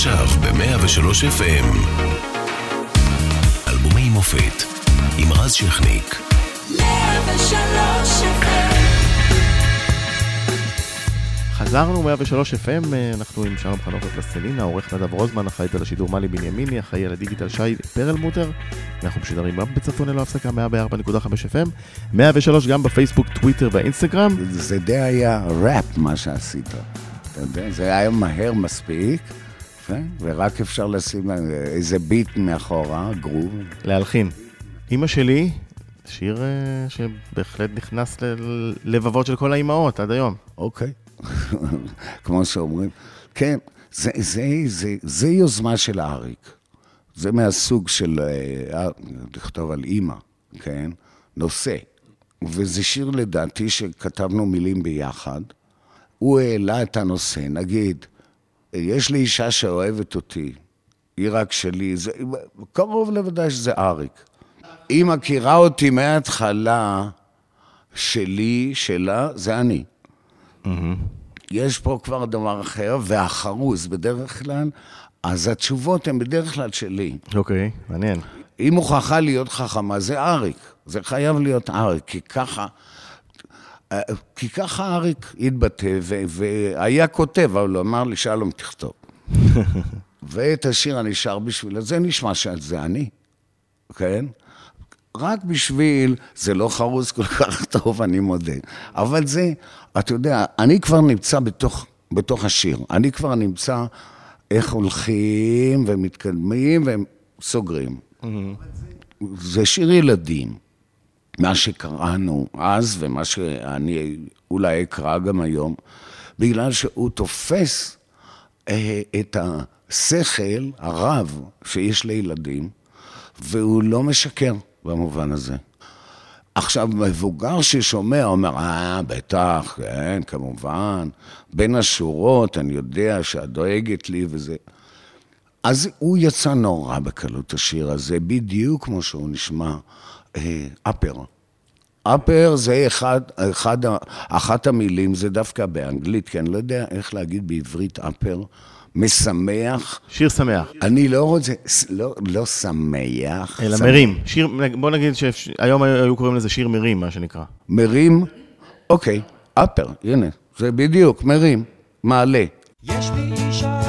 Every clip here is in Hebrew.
עכשיו ב-103 FM. אלבומי מופת עם רז שכניק. 103 FM חזרנו 103 FM, אה, אנחנו עם שלום חנוך ופלסטלינה, עורך נדב רוזמן, אחראית על השידור מאלי בנימיני, אחראי על הדיגיטל שי פרלמוטר. אנחנו משודרים גם בצפון ללא הפסקה, 104.5 FM, 103 גם בפייסבוק, טוויטר והאינסטגרם. זה די היה ראפ מה שעשית. אתה יודע, זה היה מהר מספיק, כן? ורק אפשר לשים איזה ביט מאחורה, גרוב. להלחין. אימא שלי, שיר אה, שבהחלט נכנס ללבבות של כל האימהות עד היום. אוקיי, כמו שאומרים. כן, זה, זה, זה, זה יוזמה של אריק. זה מהסוג של אה, לכתוב על אימא, כן? נושא. וזה שיר לדעתי שכתבנו מילים ביחד. הוא העלה את הנושא, נגיד, יש לי אישה שאוהבת אותי, היא רק שלי, זה קרוב לוודאי שזה אריק. היא מכירה אותי מההתחלה, שלי, שלה, זה אני. יש פה כבר דבר אחר, והחרוז בדרך כלל, אז התשובות הן בדרך כלל שלי. אוקיי, מעניין. היא מוכרחה להיות חכמה, זה אריק. זה חייב להיות אריק, כי ככה... כי ככה אריק התבטא, והיה כותב, אבל הוא אמר לי, שלום, תכתוב. ואת השיר אני שר בשביל זה נשמע שזה אני, כן? רק בשביל, זה לא חרוז כל כך טוב, אני מודה. אבל זה, אתה יודע, אני כבר נמצא בתוך, בתוך השיר. אני כבר נמצא איך הולכים ומתקדמים והם סוגרים. Mm-hmm. זה שיר ילדים. מה שקראנו אז ומה שאני אולי אקרא גם היום, בגלל שהוא תופס אה, את השכל הרב שיש לילדים, והוא לא משקר במובן הזה. עכשיו, מבוגר ששומע אומר, אה, בטח, כן, כמובן, בין השורות, אני יודע שאת דואגת לי וזה. אז הוא יצא נורא בקלות השיר הזה, בדיוק כמו שהוא נשמע. אפר. אפר זה אחד, אחד, אחת המילים, זה דווקא באנגלית, כי אני לא יודע איך להגיד בעברית אפר. משמח. שיר שמח. אני לא רוצה, לא, לא שמח. אלא שמח. מרים. שיר, בוא נגיד שהיום היו קוראים לזה שיר מרים, מה שנקרא. מרים? אוקיי, אפר, הנה, זה בדיוק, מרים, מעלה. יש לי אישה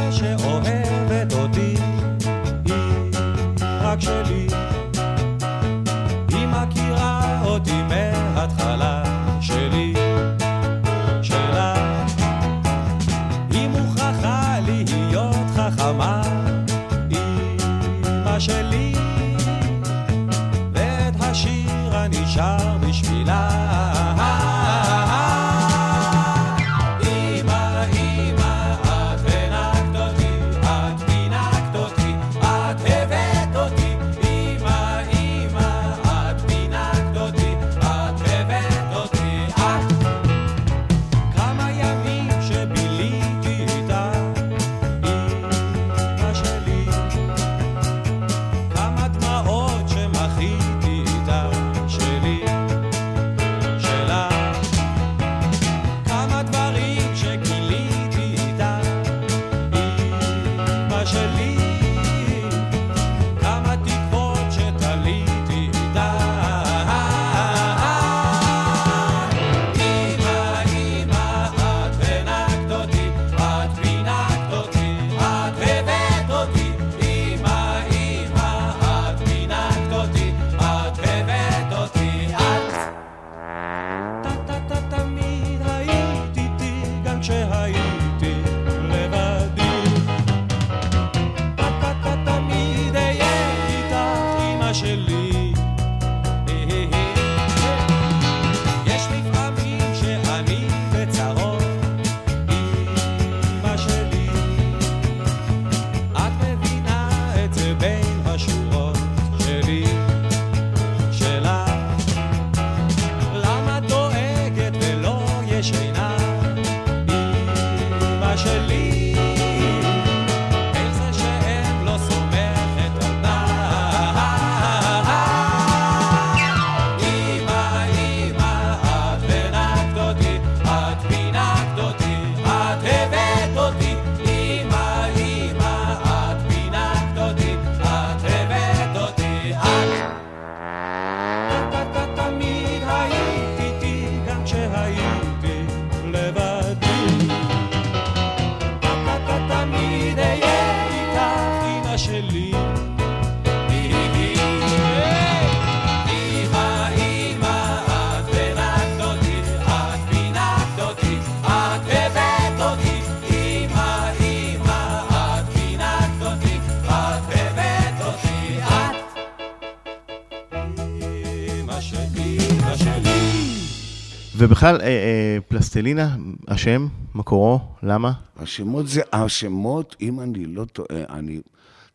ובכלל, אה, אה, פלסטלינה, השם, מקורו, למה? השמות זה, השמות, אם אני לא טועה, אני...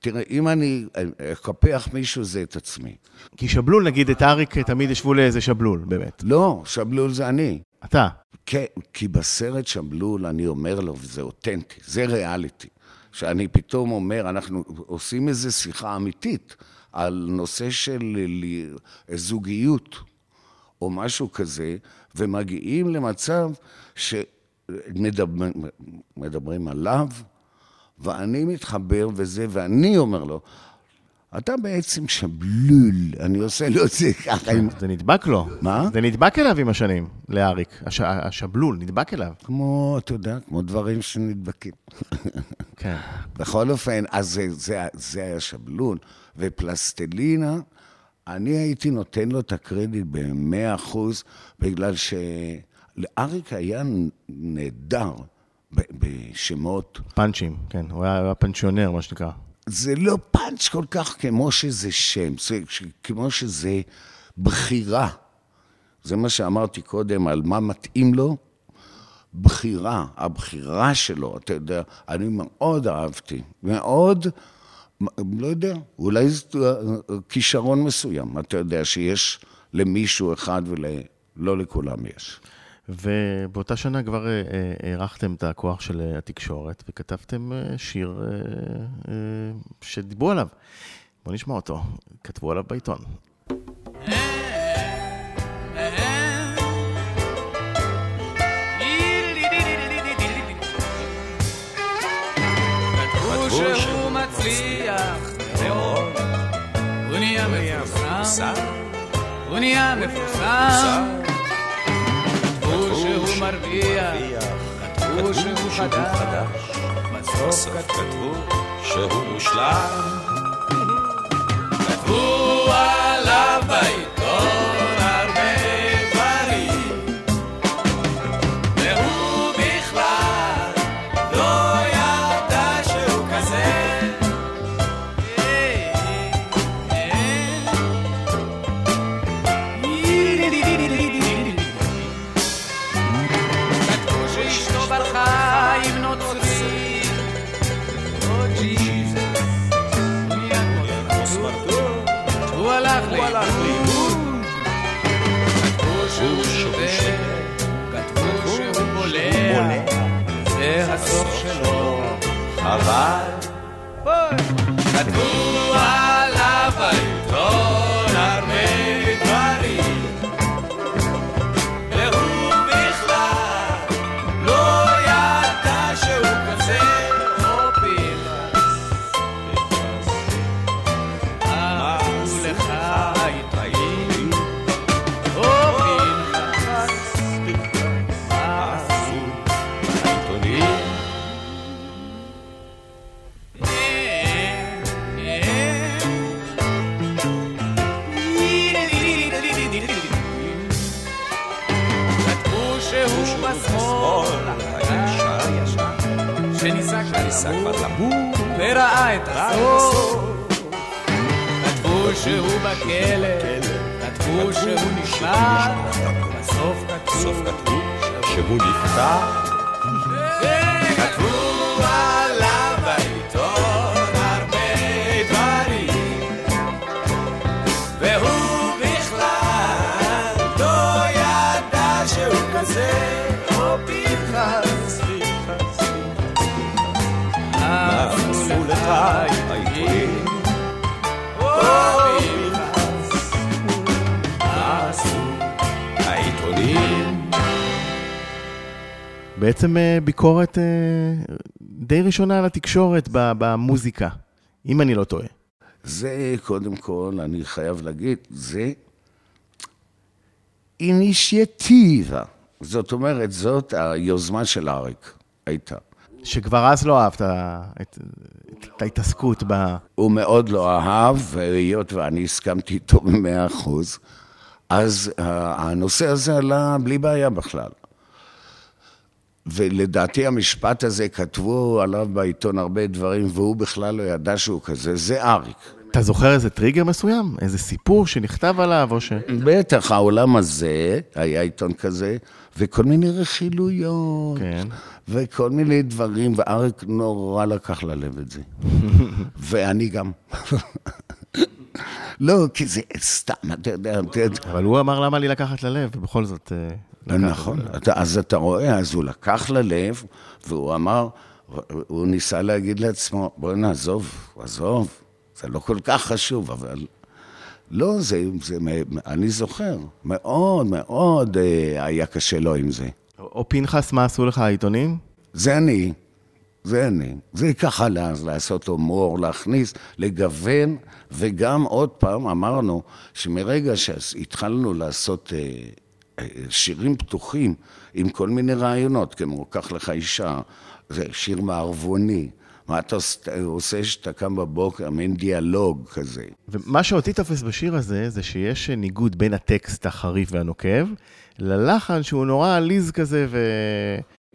תראה, אם אני אקפח מישהו, זה את עצמי. כי שבלול, נגיד, את אריק תמיד ישבו לאיזה שבלול, באמת. לא, שבלול זה אני. אתה. כן, כי בסרט שבלול אני אומר לו, וזה אותנטי, זה ריאליטי. שאני פתאום אומר, אנחנו עושים איזו שיחה אמיתית על נושא של זוגיות או משהו כזה, ומגיעים למצב שמדברים עליו, ואני מתחבר וזה, ואני אומר לו, אתה בעצם שבלול, אני עושה לו את זה ככה עם... זה נדבק לו. מה? זה נדבק אליו עם השנים, לאריק. הש... השבלול, נדבק אליו. כמו, אתה יודע, כמו דברים שנדבקים. כן. בכל אופן, אז זה, זה, זה היה שבלול. ופלסטלינה, אני הייתי נותן לו את הקרדיט במאה אחוז, בגלל שלאריק היה נהדר בשמות. פאנצ'ים, כן. הוא היה, היה פנצ'יונר, מה שנקרא. זה לא פאנץ' כל כך כמו שזה שם, זה כמו שזה בחירה. זה מה שאמרתי קודם על מה מתאים לו. בחירה, הבחירה שלו, אתה יודע, אני מאוד אהבתי, מאוד, לא יודע, אולי זה אה, כישרון מסוים, אתה יודע, שיש למישהו אחד ולא לכולם יש. ובאותה שנה כבר אה, אה, הערכתם את הכוח של אה, התקשורת, וכתבתם אה, שיר אה, אה, שדיברו עליו. בואו נשמע אותו. כתבו עליו בעיתון. כתבו שהוא מצליח מאוד, הוא נהיה מפורסם, הוא נהיה מפורסם, כתבו שהוא מרוויח, כתבו שהוא חדש, בסוף כתבו שהוא מושלם. כתבו עליו בעיתון שניסה כבר למות, וראה את הסוף. כתבו שהוא בכלא, כתבו שהוא נשלט, בסוף כתבו שהוא נפטר. בעצם אה, ביקורת אה, די ראשונה על התקשורת במוזיקה, אם אני לא טועה. זה, קודם כל, אני חייב להגיד, זה אינישייטיבה. זאת אומרת, זאת היוזמה של אריק, הייתה. שכבר אז לא אהבת את, את ההתעסקות ב... הוא מאוד לא אהב, והיות ואני הסכמתי איתו במאה אחוז, אז אה, הנושא הזה עלה בלי בעיה בכלל. ולדעתי המשפט הזה, כתבו עליו בעיתון הרבה דברים, והוא בכלל לא ידע שהוא כזה, זה אריק. אתה זוכר איזה טריגר מסוים? איזה סיפור שנכתב עליו, או ש... בטח, העולם הזה, היה עיתון כזה, וכל מיני רכילויות, כן. וכל מיני דברים, ואריק נורא לקח ללב את זה. ואני גם. לא, כי זה סתם, אתה יודע, אבל הוא אמר למה לי לקחת ללב, ובכל זאת... אה, נכון. אתה, אז אתה רואה, אז הוא לקח ללב, והוא אמר, הוא ניסה להגיד לעצמו, בואי נעזוב, עזוב, זה לא כל כך חשוב, אבל... לא, זה, זה, אני זוכר, מאוד מאוד אה, היה קשה לו עם זה. או פנחס, מה עשו לך העיתונים? זה אני, זה אני. זה ככה לה- לעשות הומור, להכניס, לגוון, וגם עוד פעם אמרנו שמרגע שהתחלנו לעשות אה, אה, שירים פתוחים עם כל מיני רעיונות, כמו קח לך אישה, זה שיר מערבוני. מה אתה עוש- עושה כשאתה קם בבוקר, מין דיאלוג כזה. ומה שאותי תופס בשיר הזה, זה שיש ניגוד בין הטקסט החריף והנוקב, ללחן שהוא נורא עליז כזה ו...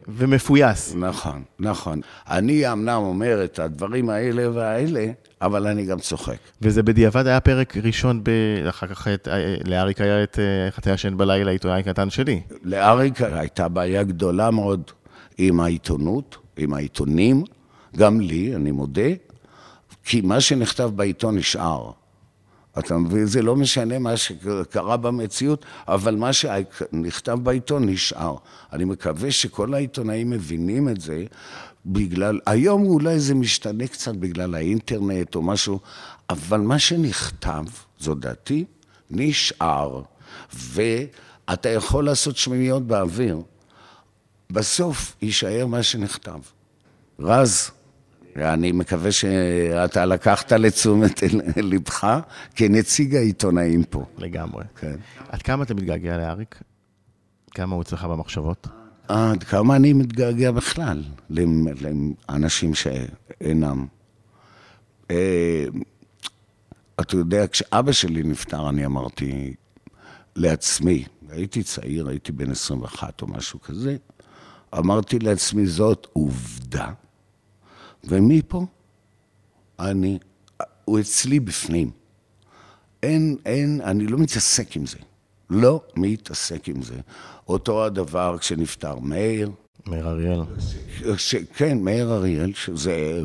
ומפויס. נכון, נכון. אני אמנם אומר את הדברים האלה והאלה, אבל אני גם צוחק. וזה בדיעבד היה פרק ראשון, ב... אחר כך את... לאריק היה את אה, איך אתה ישן בלילה, עיתונאי קטן שלי. לאריק הייתה בעיה גדולה מאוד עם העיתונות, עם העיתונים, גם לי, אני מודה, כי מה שנכתב בעיתון נשאר. אתה מבין? זה לא משנה מה שקרה במציאות, אבל מה שנכתב בעיתון נשאר. אני מקווה שכל העיתונאים מבינים את זה, בגלל, היום אולי זה משתנה קצת בגלל האינטרנט או משהו, אבל מה שנכתב, זו דעתי, נשאר. ואתה יכול לעשות שמיניות באוויר. בסוף יישאר מה שנכתב. רז, אני מקווה שאתה לקחת לתשומת לבך כנציג העיתונאים פה. לגמרי. כן. עד כמה אתה מתגעגע לאריק? כמה הוא אצלך במחשבות? עד כמה אני מתגעגע בכלל לאנשים שאינם. אה, אתה יודע, כשאבא שלי נפטר, אני אמרתי לעצמי, הייתי צעיר, הייתי בן 21 או משהו כזה, אמרתי לעצמי, זאת עובדה, ומפה אני, הוא אצלי בפנים. אין, אין, אני לא מתעסק עם זה. לא מתעסק עם זה. אותו הדבר כשנפטר מאיר, מאיר אריאל. ש, כן, מאיר אריאל, שזה,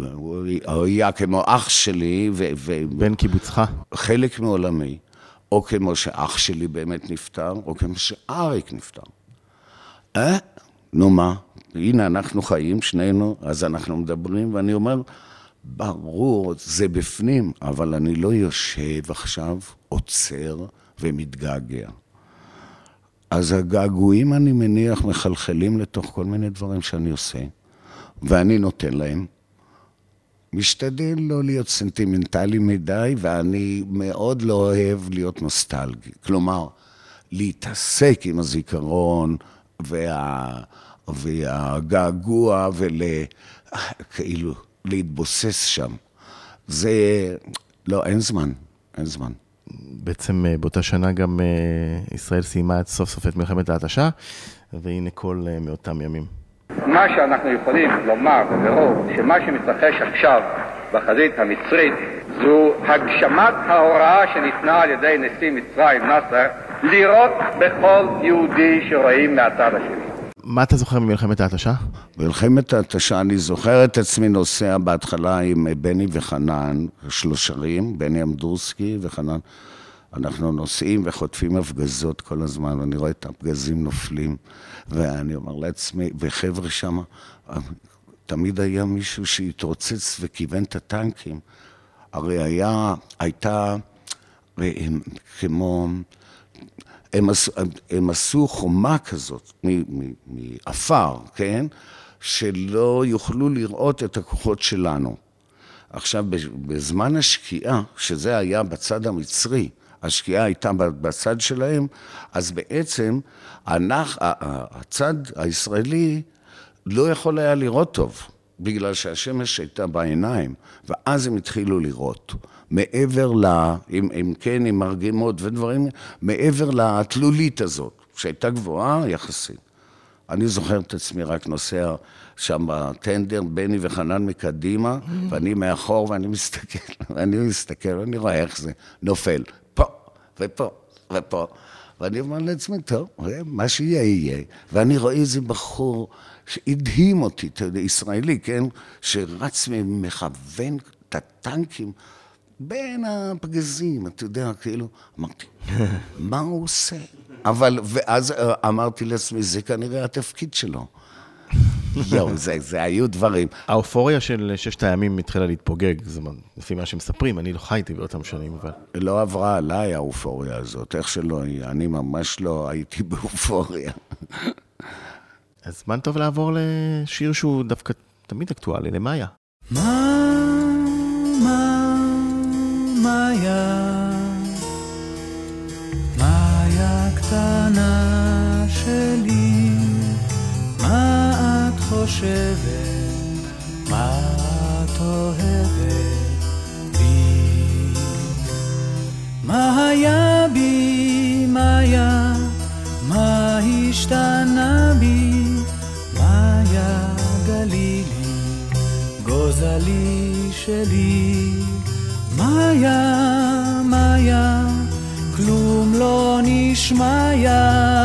הוא היה כמו אח שלי, ו, בן קיבוצך. וחלק מעולמי, או כמו שאח שלי באמת נפטר, או כמו שאריק נפטר. אה? נו מה? הנה, אנחנו חיים, שנינו, אז אנחנו מדברים, ואני אומר, ברור, זה בפנים, אבל אני לא יושב עכשיו, עוצר ומתגעגע. אז הגעגועים, אני מניח, מחלחלים לתוך כל מיני דברים שאני עושה, ואני נותן להם. משתדל לא להיות סנטימנטלי מדי, ואני מאוד לא אוהב להיות נוסטלגי. כלומר, להתעסק עם הזיכרון וה... והגעגוע ול... כאילו, להתבוסס שם. זה... לא, אין זמן, אין זמן. בעצם אה, באותה שנה גם אה, ישראל סיימה את סוף סוף את מלחמת ההתשה, והנה קול אה, מאותם ימים. מה שאנחנו יכולים לומר בבירור, שמה שמתרחש עכשיו בחזית המצרית זו הגשמת ההוראה שניתנה על ידי נשיא מצרים נאסר לירות בכל יהודי שרואים מהצד השני. מה אתה זוכר ממלחמת ההתשה? במלחמת ההתשה, אני זוכר את עצמי נוסע בהתחלה עם בני וחנן, שלושרים, בני אמדורסקי וחנן. אנחנו נוסעים וחוטפים הפגזות כל הזמן, ואני רואה את הפגזים נופלים, ואני אומר לעצמי, וחבר'ה שמה, תמיד היה מישהו שהתרוצץ וכיוון את הטנקים. הרי היה, הייתה הם, כמו, הם עשו, הם עשו חומה כזאת מעפר, כן? שלא יוכלו לראות את הכוחות שלנו. עכשיו, בזמן השקיעה, שזה היה בצד המצרי, השקיעה הייתה בצד שלהם, אז בעצם אנחנו, הצד הישראלי לא יכול היה לראות טוב, בגלל שהשמש הייתה בעיניים, ואז הם התחילו לראות. מעבר ל... אם, אם כן, עם מרגמות ודברים, מעבר לתלולית הזאת, שהייתה גבוהה יחסית. אני זוכר את עצמי רק נוסע שם בטנדר, בני וחנן מקדימה, ואני מאחור, ואני מסתכל, ואני מסתכל, ואני רואה איך זה נופל. פה, ופה, ופה. ואני אומר לעצמי, טוב, מה שיהיה, יהיה. ואני רואה איזה בחור שהדהים אותי, אתה יודע, ישראלי, כן? שרץ ומכוון את הטנקים בין הפגזים, אתה יודע, כאילו, אמרתי, מה הוא עושה? אבל, ואז אה, אמרתי לעצמי, זה כנראה התפקיד שלו. יואו, זה, זה היו דברים. האופוריה של ששת הימים התחילה להתפוגג, זה מה- לפי מה שמספרים, אני לא חייתי באותם שנים, אבל... לא עברה עליי האופוריה הזאת, איך שלא יהיה, אני ממש לא הייתי באופוריה. אז זמן טוב לעבור לשיר שהוא דווקא תמיד אקטואלי, למאיה. מה, מאיה, מאיה קטנה שלי, מה את חושבת, מה את אוהבת? בי? מה היה בי, מאיה, מה השתנה בי, מאיה גלילי. גוזלי שלי, מאיה, מאיה, כלום לא נשמע יפה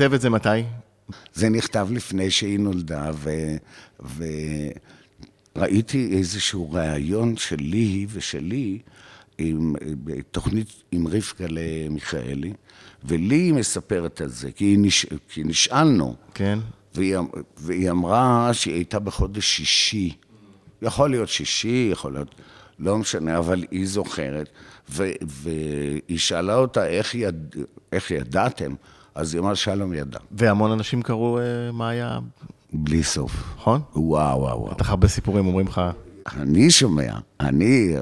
כותב את זה מתי? זה נכתב לפני שהיא נולדה, ו... וראיתי איזשהו ראיון שלי ושלי עם תוכנית עם רבקה למיכאלי, ולי היא מספרת על זה, כי, נש... כי נשאלנו, כן. והיא, אמ- והיא אמרה שהיא הייתה בחודש שישי. יכול להיות שישי, יכול להיות, לא משנה, אבל היא זוכרת. ו, והיא שאלה אותה, איך, יד, איך ידעתם? אז היא אמרה, שלום ידע. והמון אנשים קראו אה, מאיה, בלי סוף. נכון? וואו, וואו, וואו. בטח הרבה סיפורים אומרים לך, אני שומע, אני,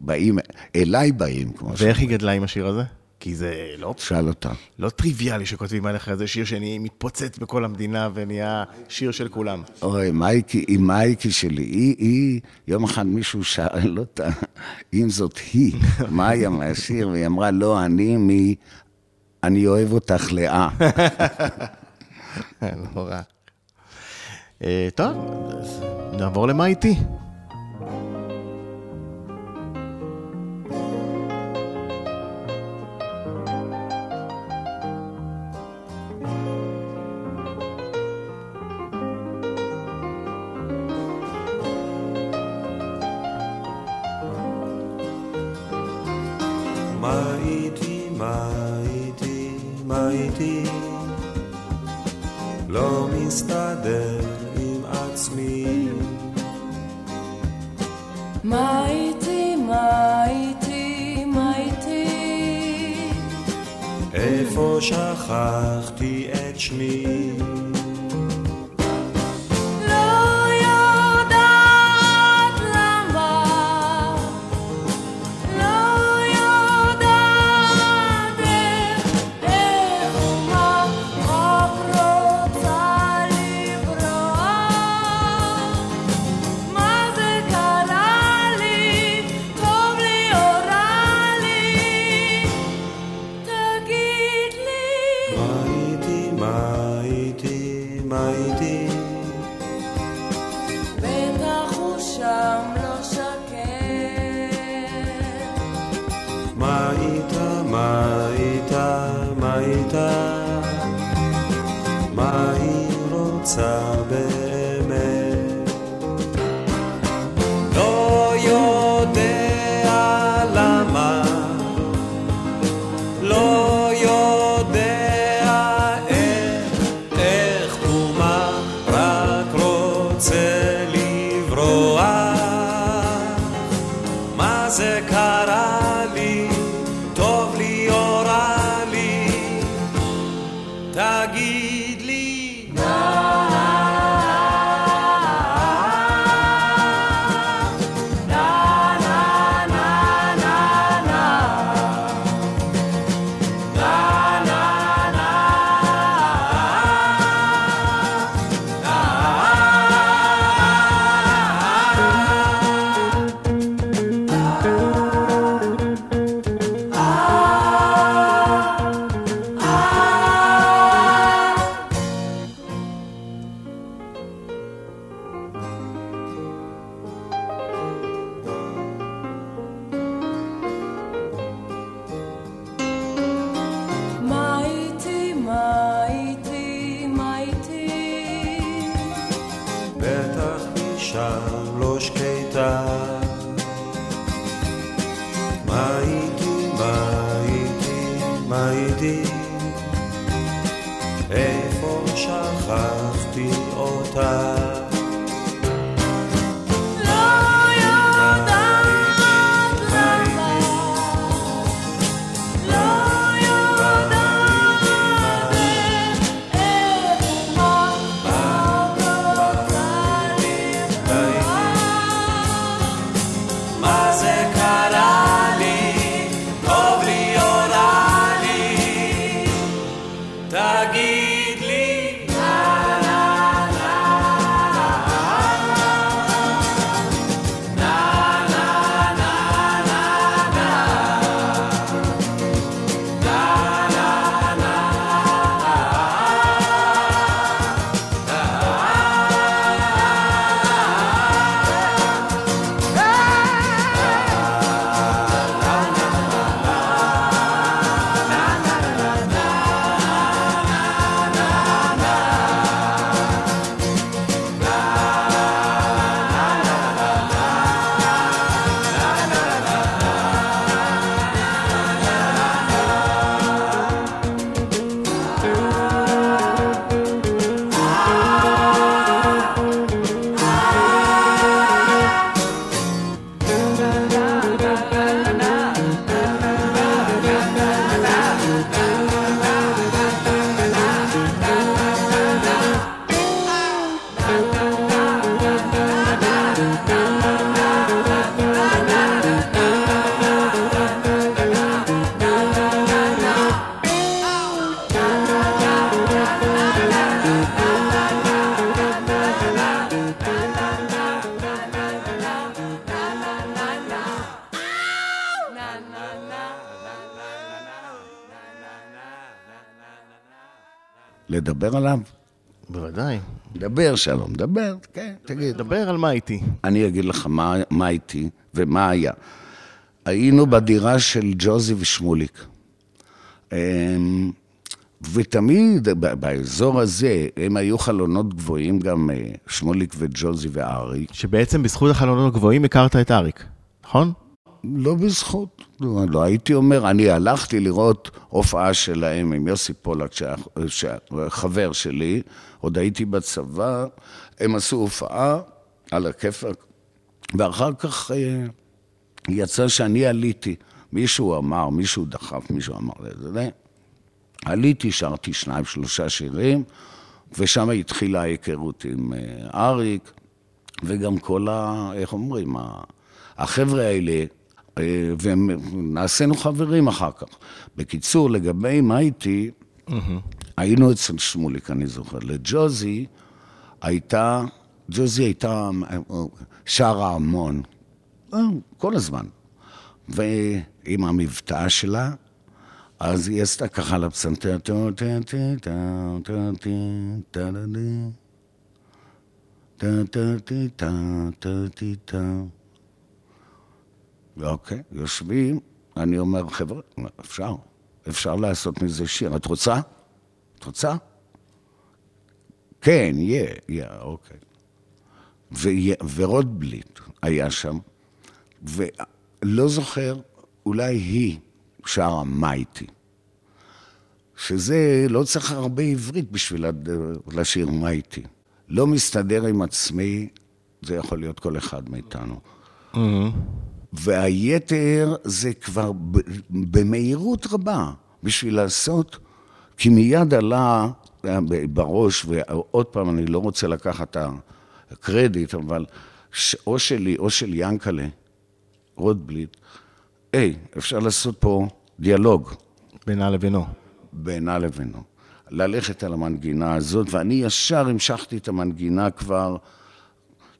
באים, אליי באים, כמו ואיך היא גדלה עם השיר הזה? כי זה לא, שאל אותה. לא טריוויאלי שכותבים עליך איזה שיר שמתפוצץ בכל המדינה ונהיה שיר של כולם. אוי, מייקי, היא מייקי שלי, היא, היא, יום אחד מישהו שאל אותה, אם זאת היא, מאיה מהשיר, והיא אמרה, לא, אני מ... אני אוהב אותך לאה. לא רע. אה, טוב, נעבור למה איתי. לא מסתדר עם עצמי. מה איתי, מה איתי, מה איתי? איפה שכחתי את שמי? בוודאי. דבר, שלום, דבר, כן, תגיד. דבר על מה איתי. אני אגיד לך מה, מה איתי ומה היה. היינו בדירה של ג'וזי ושמוליק. אמ, ותמיד באזור הזה, הם היו חלונות גבוהים, גם אה, שמוליק וג'וזי ואריק. שבעצם בזכות החלונות הגבוהים הכרת את אריק, נכון? לא בזכות, לא, לא הייתי אומר, אני הלכתי לראות הופעה שלהם עם יוסי פולק, חבר שלי, עוד הייתי בצבא, הם עשו הופעה על הכיפאק, ואחר כך אה, יצא שאני עליתי, מישהו אמר, מישהו דחף, מישהו אמר לזה, זה. עליתי, שרתי שניים, שלושה שירים, ושם התחילה ההיכרות עם אה, אריק, וגם כל ה... איך אומרים? החבר'ה האלה, ונעשינו חברים אחר כך. בקיצור, לגבי מה איתי, היינו אצל שמוליק, אני זוכר. לג'וזי הייתה, ג'וזי הייתה אה, שרה המון, אה, כל הזמן. ועם המבטא שלה, אז היא עשתה ככה לפסנתר, טו טו טו טו טו אוקיי, יושבים, אני אומר, חבר'ה, אפשר, אפשר לעשות מזה שיר. את רוצה? את רוצה? כן, יהיה, יהיה, אוקיי. ורוטבליט היה שם, ולא זוכר, אולי היא שרה מייטי. שזה, לא צריך הרבה עברית בשביל לשיר מייטי. לא מסתדר עם עצמי, זה יכול להיות כל אחד מאיתנו. והיתר זה כבר במהירות רבה בשביל לעשות, כי מיד עלה אה, בראש, ועוד פעם, אני לא רוצה לקחת את הקרדיט, אבל או שלי או של ינקלה, רוטבליט, היי, אפשר לעשות פה דיאלוג בינה לבינו. בינה לבינו. ללכת על המנגינה הזאת, ואני ישר המשכתי את המנגינה כבר,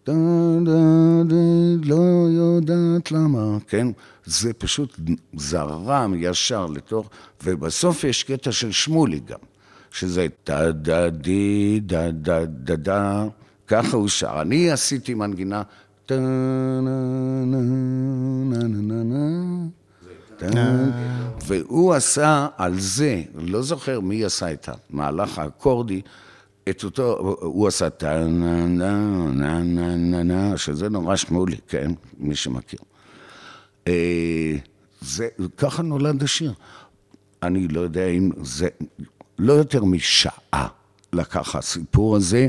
דה דה דה, לא יודעת למה, כן? זה פשוט זרם ישר לתוך, ובסוף יש קטע של שמולי גם, שזה דה דה די, דה דה דה דה, ככה הוא שר. אני עשיתי מנגינה, דה נה נה נה נה נה נה. והוא עשה על זה, לא זוכר מי עשה את המהלך האקורדי, את אותו, הוא עשה טה נה נה נה נה נה נה, שזה נורא שמולי, כן? מי שמכיר. אה, זה, ככה נולד השיר. אני לא יודע אם זה, לא יותר משעה לקח הסיפור הזה,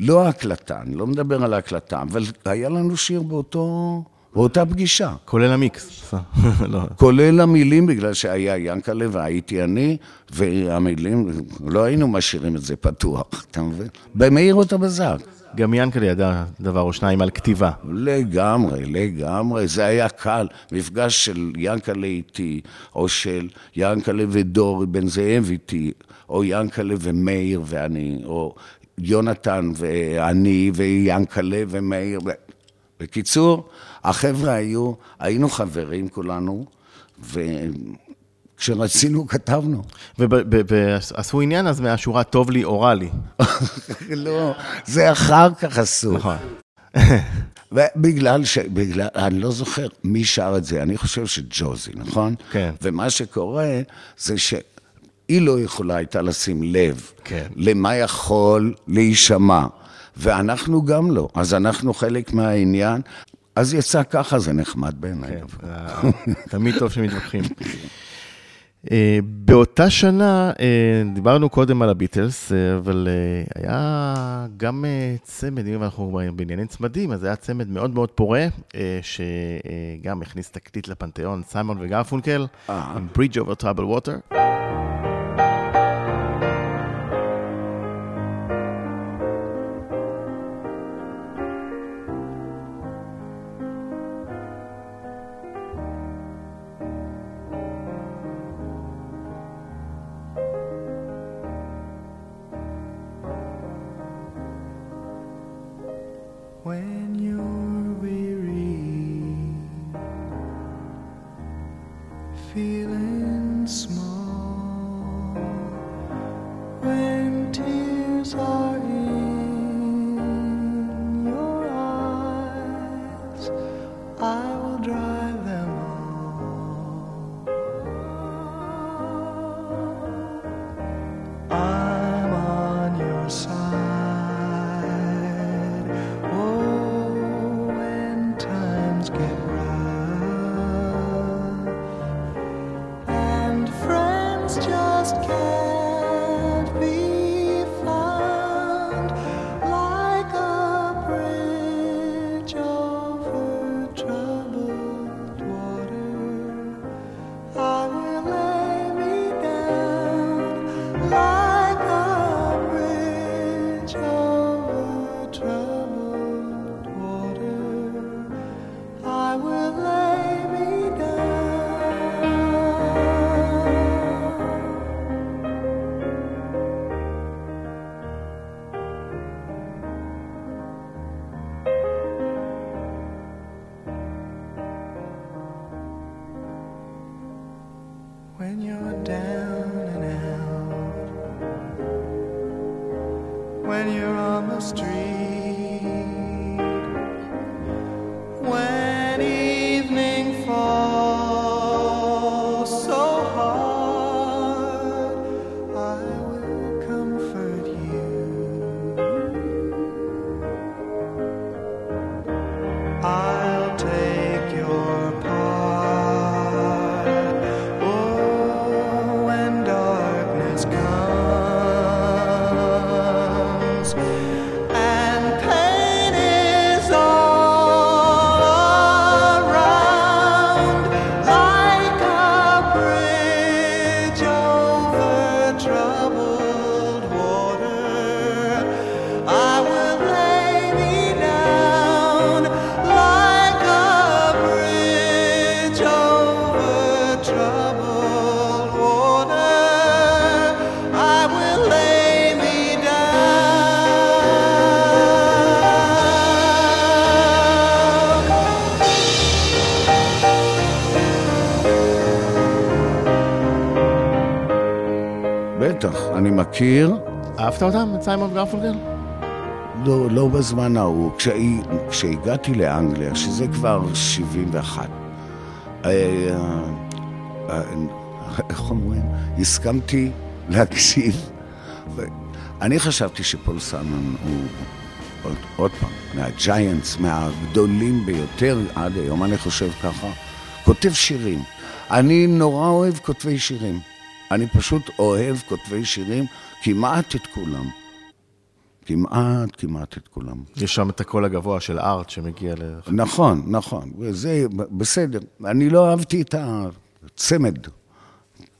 לא ההקלטה, אני לא מדבר על ההקלטה, אבל היה לנו שיר באותו, באותה פגישה. כולל המיקס. לא. כולל המילים, בגלל שהיה ינקלה והייתי אני, והמילים, לא היינו משאירים את זה פתוח, אתה מבין? במהירות הבזק. גם ינקלה ידע דבר או שניים על כתיבה. לגמרי, לגמרי, זה היה קל. מפגש של ינקלה איתי, או של ינקלה ודור בן זאב איתי, או ינקלה ומאיר ואני, או יונתן ואני וינקלה ומאיר. בקיצור, החבר'ה היו, היינו חברים כולנו, וכשרצינו כתבנו. ועשו עניין אז מהשורה טוב לי או רע לי. לא, זה אחר כך עשו. נכון. ובגלל ש... בגלל, אני לא זוכר מי שר את זה, אני חושב שג'וזי, נכון? כן. ומה שקורה זה שהיא לא יכולה הייתה לשים לב כן. למה יכול להישמע, ואנחנו גם לא. אז אנחנו חלק מהעניין. אז יצא ככה, זה נחמד בעיניי. כן, תמיד טוב שמתווכחים. אה, באותה שנה, אה, דיברנו קודם על הביטלס, אה, אבל היה גם צמד, אם אנחנו בענייני צמדים, אז היה צמד מאוד מאוד פורה, שגם הכניס תקליט לפנתיאון, סיימון וגרפונקל. עם Bridge over Trouble Water. מכיר, אהבת אותם, את סיימון גרפולקל? לא, לא בזמן ההוא. כשהגעתי לאנגליה, שזה כבר 71, אה, אה, איך אומרים? הסכמתי להקשיב. אני חשבתי שפול סיימון הוא, עוד, עוד פעם, מהג'יינטס, מהגדולים ביותר עד היום, אני חושב ככה, כותב שירים. אני נורא אוהב כותבי שירים. אני פשוט אוהב כותבי שירים, כמעט את כולם. כמעט, כמעט את כולם. יש שם את הקול הגבוה של ארט שמגיע ל... נכון, נכון, זה בסדר. אני לא אהבתי את הצמד,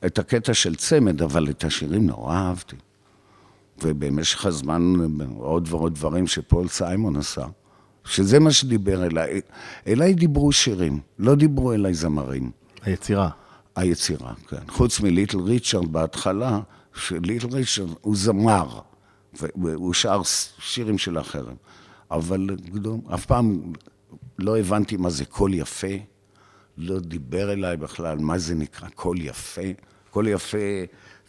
את הקטע של צמד, אבל את השירים נורא אהבתי. ובמשך הזמן עוד ועוד דברים שפול סיימון עשה, שזה מה שדיבר אליי. אליי דיברו שירים, לא דיברו אליי זמרים. היצירה. היצירה, כן. חוץ מליטל ריצ'רד בהתחלה, שליטל ריצ'רד הוא זמר, והוא שר שירים של אחרים. אבל גדול, אף פעם לא הבנתי מה זה קול יפה, לא דיבר אליי בכלל מה זה נקרא קול יפה. קול יפה,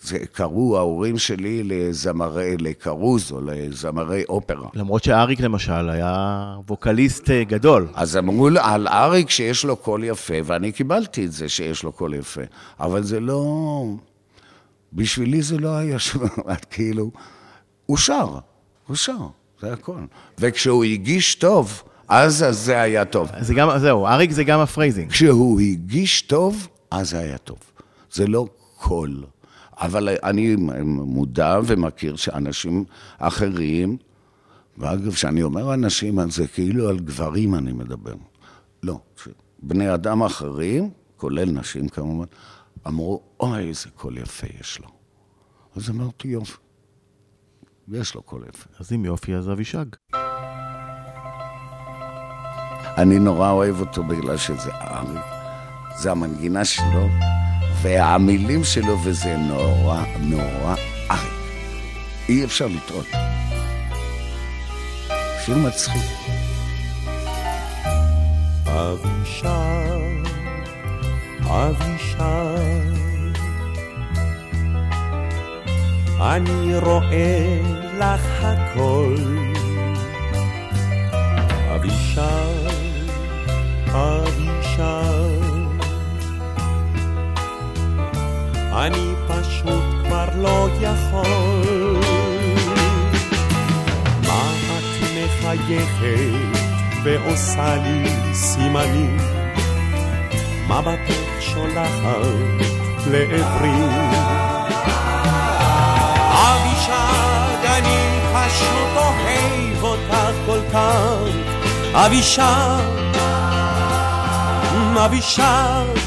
זה קראו ההורים שלי לזמרי, לקרוזו, לזמרי אופרה. למרות שאריק למשל היה ווקליסט אה, גדול. אז אמרו על אריק שיש לו קול יפה, ואני קיבלתי את זה שיש לו קול יפה. אבל זה לא... בשבילי זה לא היה שם, כאילו... הוא שר, הוא שר, זה הכל. וכשהוא הגיש טוב, אז אז זה היה טוב. זה גם, זהו, אריק זה גם ה phrasing. כשהוא הגיש טוב, אז זה היה טוב. זה לא קול. אבל אני מודע ומכיר שאנשים אחרים, ואגב, כשאני אומר אנשים, אז זה כאילו על גברים אני מדבר. לא, בני אדם אחרים, כולל נשים כמובן, אמרו, אוי, איזה קול יפה יש לו. אז אמרתי, יופי, יש לו קול יפה. אז אם יופי, אז אבישג. אני נורא אוהב אותו בגלל שזה אריק, זה המנגינה שלו, והמילים שלו, וזה נורא, נורא אריק. אי אפשר לטעות. שיר מצחיק. אבישי, אבישי, אני רואה לך הכל. אבישי, אבישי, אני פשוט כבר לא יכול. מה את מחייכת ועושה לי סימנים? מבטך שולחת לעברי. אבישג, אני פשוט אוהב אותך כל כך. אבישג, אבישג.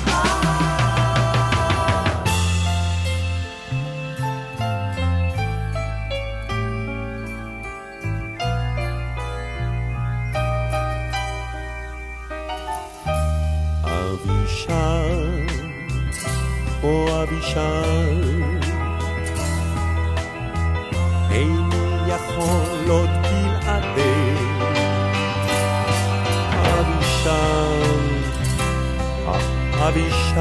אבישי, איני יכול עוד בלעדך. אבישי, אבישי,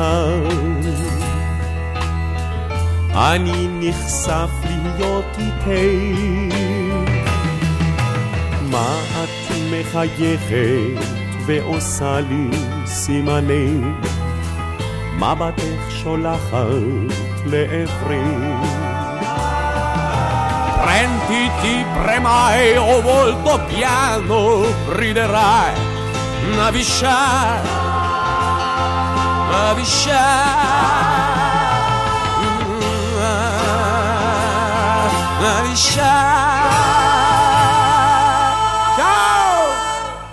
אני נחשף להיות איתך. מה את מחייכת ועושה לי סימני? מבטך שולחת לעברי. Prenditi, premai o volto piano, riderai, Avishai, Avishai, Avishai.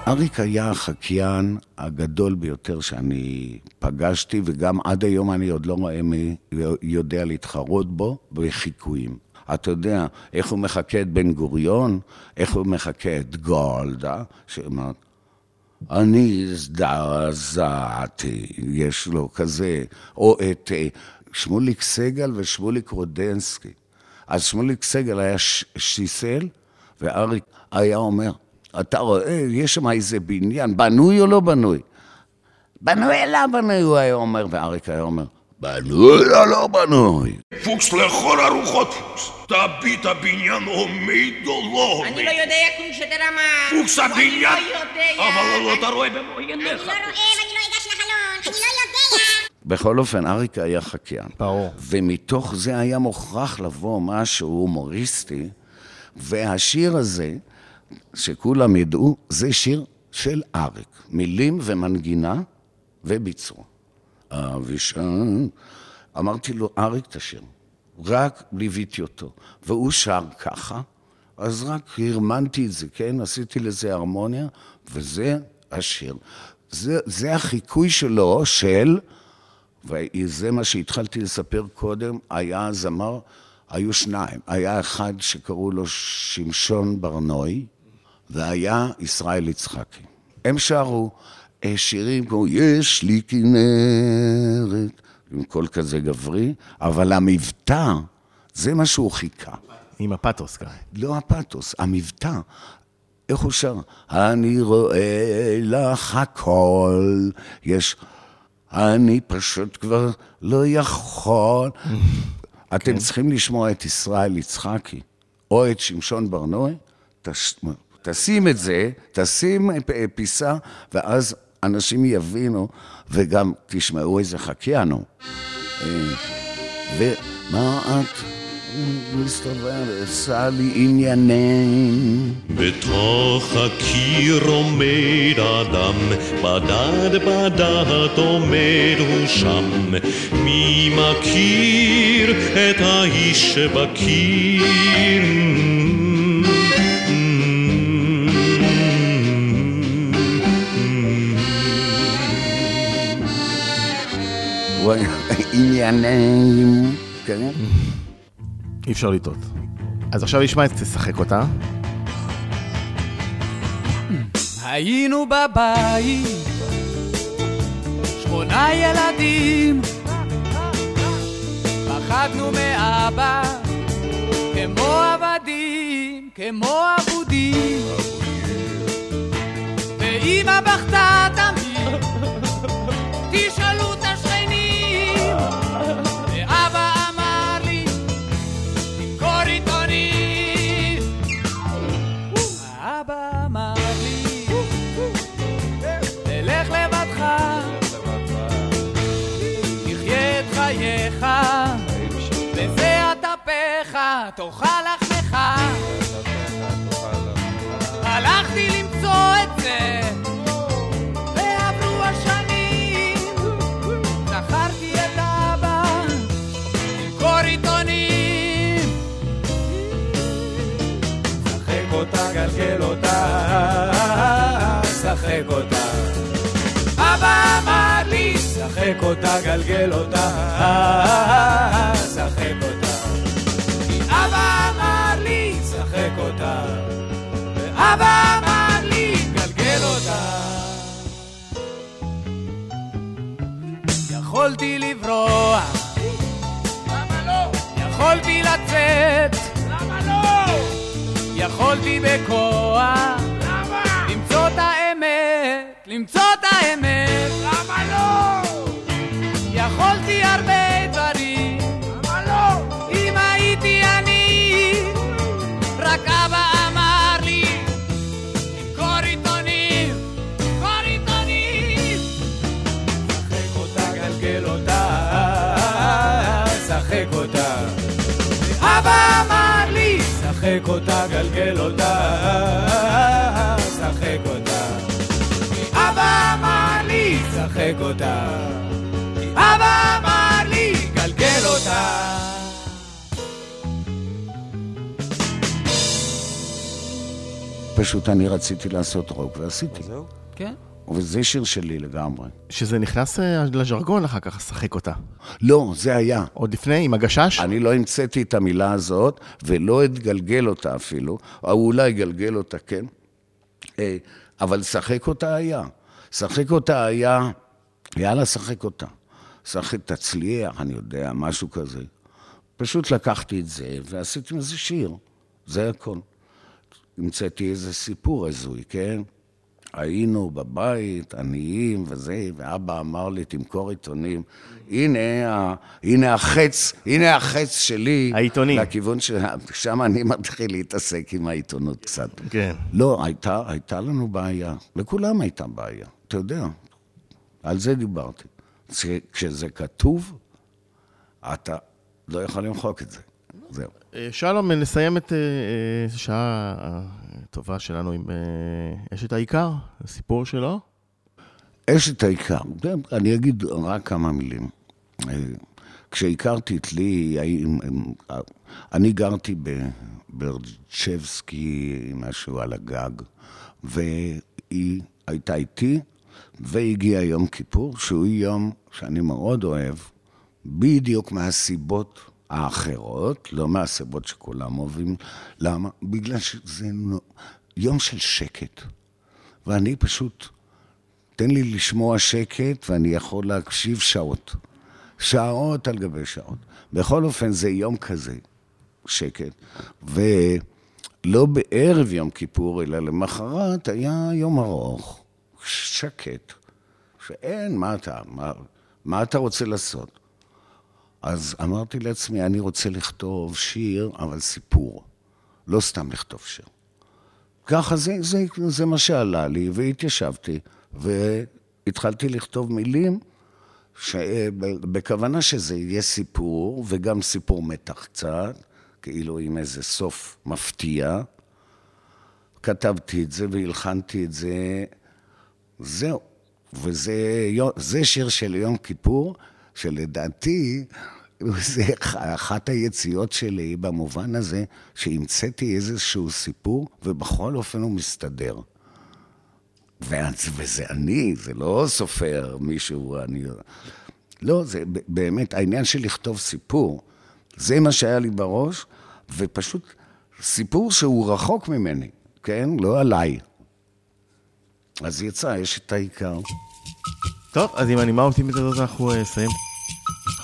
אריק היה החקיין הגדול ביותר שאני פגשתי, וגם עד היום אני עוד לא רואה מי יודע להתחרות בו בחיקויים. אתה יודע איך הוא מחקה את בן גוריון, איך הוא מחקה את גולדה, שאומרת, אני הזדעזעתי, יש לו כזה, או את אה, שמוליק סגל ושמוליק רודנסקי. אז שמוליק סגל היה ש- שיסל, ואריק היה אומר, אתה רואה, יש שם איזה בניין, בנוי או לא בנוי? בנוי, לא בנוי, הוא היה אומר, ואריק היה אומר, בנוי או לא בנוי? פוקס לכל הרוחות, פוקס. תביט הבניין עומד או לא עומד. אני לא יודע קונשטר אמר. פוקס הבניין. אני לא יודע. אבל לא אתה רואה במו עיניך. אני לא רואה ואני לא אגש לחלון. אני לא יודע. בכל אופן, אריק היה חקיין. ברור. ומתוך זה היה מוכרח לבוא משהו הומוריסטי, והשיר הזה, שכולם ידעו, זה שיר של אריק. מילים ומנגינה וביצוע. אבישי, אמרתי לו, אריק תשיר. רק ליוויתי אותו. והוא שר ככה, אז רק הרמנתי את זה, כן? עשיתי לזה הרמוניה, וזה השיר. זה, זה החיקוי שלו של... וזה מה שהתחלתי לספר קודם, היה זמר, היו שניים. היה אחד שקראו לו שמשון ברנוי, והיה ישראל יצחקי. הם שרו אה, שירים כמו יש לי כנרת, עם קול כזה גברי, אבל המבטא, זה מה שהוא חיכה. עם הפתוס כאן. לא הפתוס, המבטא. איך הוא שר? אני רואה לך הכל, יש... אני פשוט כבר לא יכול. אתם צריכים לשמוע את ישראל יצחקי, או את שמשון ברנועי, תש... תשים את זה, תשים פ- פיסה, ואז אנשים יבינו, וגם תשמעו איזה חקיין הוא. אה, ומה את מסתובבת, עושה לי עניינים? בתוך הקיר עומד אדם, בדד בדד עומד הוא שם. מי מכיר את האיש שבקיר? עניינים, כן? אי אפשר לטעות. אז עכשיו נשמע את תשחק אותה. היינו בבית, שמונה ילדים, פחדנו מאבא, כמו עבדים, כמו אבודים. ואמא בכתה תמיד, תאכל לחמך. הלכתי למצוא את זה, ועברו השנים, זכרתי את אבא, למכור עיתונים. שחק אותה, גלגל אותה, שחק אותה. אבא אמר לי, שחק אותה, גלגל אותה, שחק אותה. אותה, ואבא אמר לי, גלגל אותה. יכולתי לברוח, למה לא? יכולתי לצאת, למה לא? יכולתי בכוח, למה? למצוא את האמת, למצוא את האמת. למה לא? יכולתי אותה, גלגל אותה, שחק אותה. אבא אמר לי, שחק אותה. אבא אמר לי, גלגל אותה. פשוט אני רציתי לעשות רוק ועשיתי. כן. וזה שיר שלי לגמרי. שזה נכנס אה, לז'רגון אחר כך, לשחק אותה. לא, זה היה. עוד לפני, עם הגשש? אני לא המצאתי את המילה הזאת, ולא אתגלגל אותה אפילו, או אולי גלגל אותה, כן. אה, אבל שחק אותה היה. שחק אותה היה, יאללה, שחק אותה. שחק, תצליח, אני יודע, משהו כזה. פשוט לקחתי את זה ועשיתי מזה שיר. זה הכל. המצאתי איזה סיפור הזוי, כן? היינו בבית, עניים וזה, ואבא אמר לי, תמכור עיתונים. הנה, ה- הנה החץ, הנה החץ שלי. העיתונים. לכיוון ש... שם אני מתחיל להתעסק עם העיתונות קצת. כן. לא, הייתה, הייתה לנו בעיה. לכולם הייתה בעיה. אתה יודע, על זה דיברתי. כשזה כתוב, אתה לא יכול למחוק את זה. זהו. אה, שלום, נסיים את אה, אה, השעה הטובה שלנו עם אה, אשת העיקר, הסיפור שלו. אשת העיקר, אני אגיד רק כמה מילים. אה, כשהכרתי את לי, אני גרתי בברצ'בסקי, משהו על הגג, והיא הייתה איתי, והגיע יום כיפור, שהוא יום שאני מאוד אוהב, בדיוק מהסיבות האחרות, לא מהסיבות שכולם אוהבים. למה? בגלל שזה יום של שקט. ואני פשוט, תן לי לשמוע שקט ואני יכול להקשיב שעות. שעות על גבי שעות. בכל אופן, זה יום כזה, שקט. ולא בערב יום כיפור, אלא למחרת היה יום ארוך, שקט, שאין, מה אתה, מה, מה אתה רוצה לעשות? אז אמרתי לעצמי, אני רוצה לכתוב שיר, אבל סיפור. לא סתם לכתוב שיר. ככה זה, זה, זה מה שעלה לי, והתיישבתי, והתחלתי לכתוב מילים, ש... בכוונה שזה יהיה סיפור, וגם סיפור מתח קצת, כאילו עם איזה סוף מפתיע. כתבתי את זה והלחנתי את זה, זהו. וזה זה שיר של יום כיפור, שלדעתי, זה אחת היציאות שלי במובן הזה, שהמצאתי איזשהו סיפור, ובכל אופן הוא מסתדר. וזה אני, זה לא סופר מישהו, אני... לא, זה באמת, העניין של לכתוב סיפור, זה מה שהיה לי בראש, ופשוט סיפור שהוא רחוק ממני, כן? לא עליי. אז יצא, יש את העיקר. טוב, אז עם הנימה האופטימית הזאת אנחנו אה, נסיים.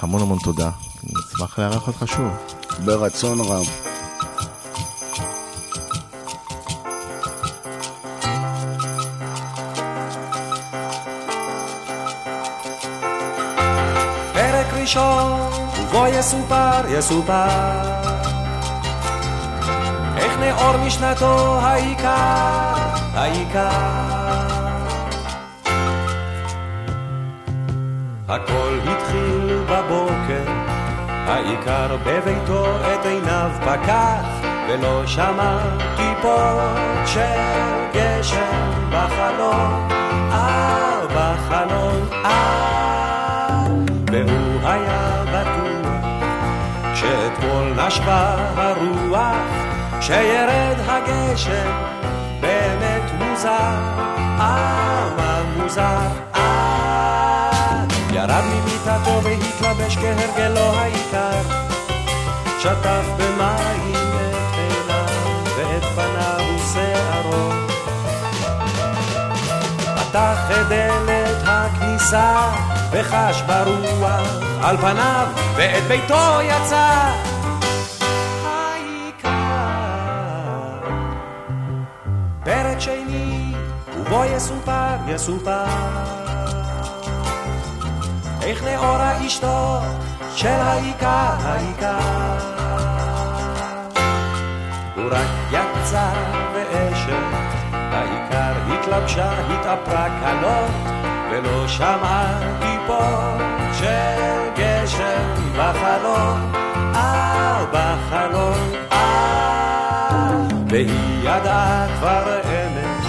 המון המון תודה. נשמח לארח אותך שוב. ברצון רב. פרק ראשון, ובו יסופר, יסופר. איך נאור משנתו העיקר, העיקר. הכל התחיל בבוקר, העיקר בביתו את עיניו פקח, ולא שמע טיפות של גשם בחלון, אה, בחלון, אה. והוא היה בטוח שאתמול נשבה הרוח, שירד הגשם, באמת מוזר, אה, מה מוזר. ירד ממיטתו והתלבש כהרגלו העיקר, שטף במים את עיניו ואת פניו ושערו. פתח את דלת הכניסה וחש ברוח על פניו ואת ביתו יצא. העיקר. פרק שני ובו יסופר יסופר איך נאורה אשתו של העיקר העיקר הוא רק יצא ואשת העיקר התלבשה, התאפרה קלות, ולא שמעה טיפות של גשם בחלון, אה, בחלון, אה. והיא ידעה כבר אמש,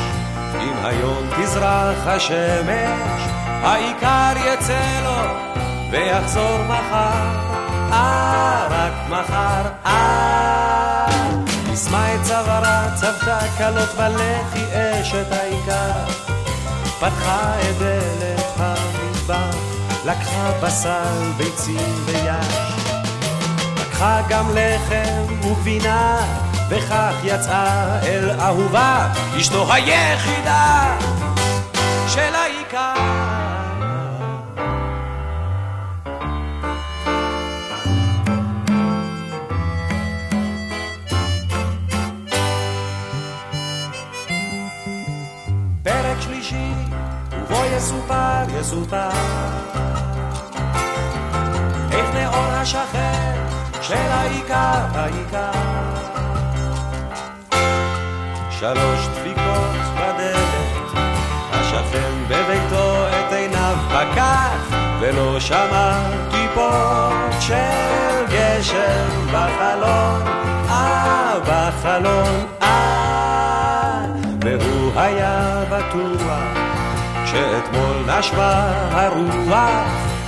אם היום תזרח השמש, העיקר יצא לו ויחזור מחר, אה, רק מחר, אה. יישמה את צווארה, צבתה כלות בלחי אשת העיקר. פתחה את דלת המטבח, לקחה בשר, ביצים ויש. לקחה גם לחם וגבינה, וכך יצאה אל אהובה, אשתו היחידה של העיקר. יסופר, יסופר. איך נאור השכן של העיקר, העיקר. שלוש דפיקות בדלת, השכן בביתו את עיניו פקח, ולא שמע טיפות של גשם בחלון, אה, בחלון, אה, והוא היה בטוח שאתמול נשבה הרוח,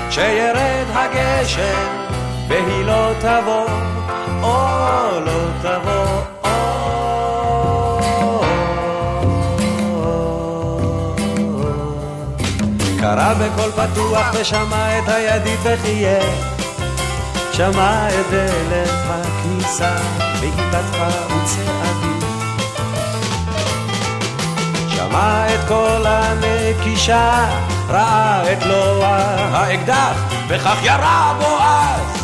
שירד הגשם, והיא לא תבוא, או לא תבוא, קרא בקול פתוח ושמע את הידית וחייך שמע את דלת הכניסה פתחה וצעדים שמע את קול הנקישה ראה את לוע האקדח וכך ירה בו אז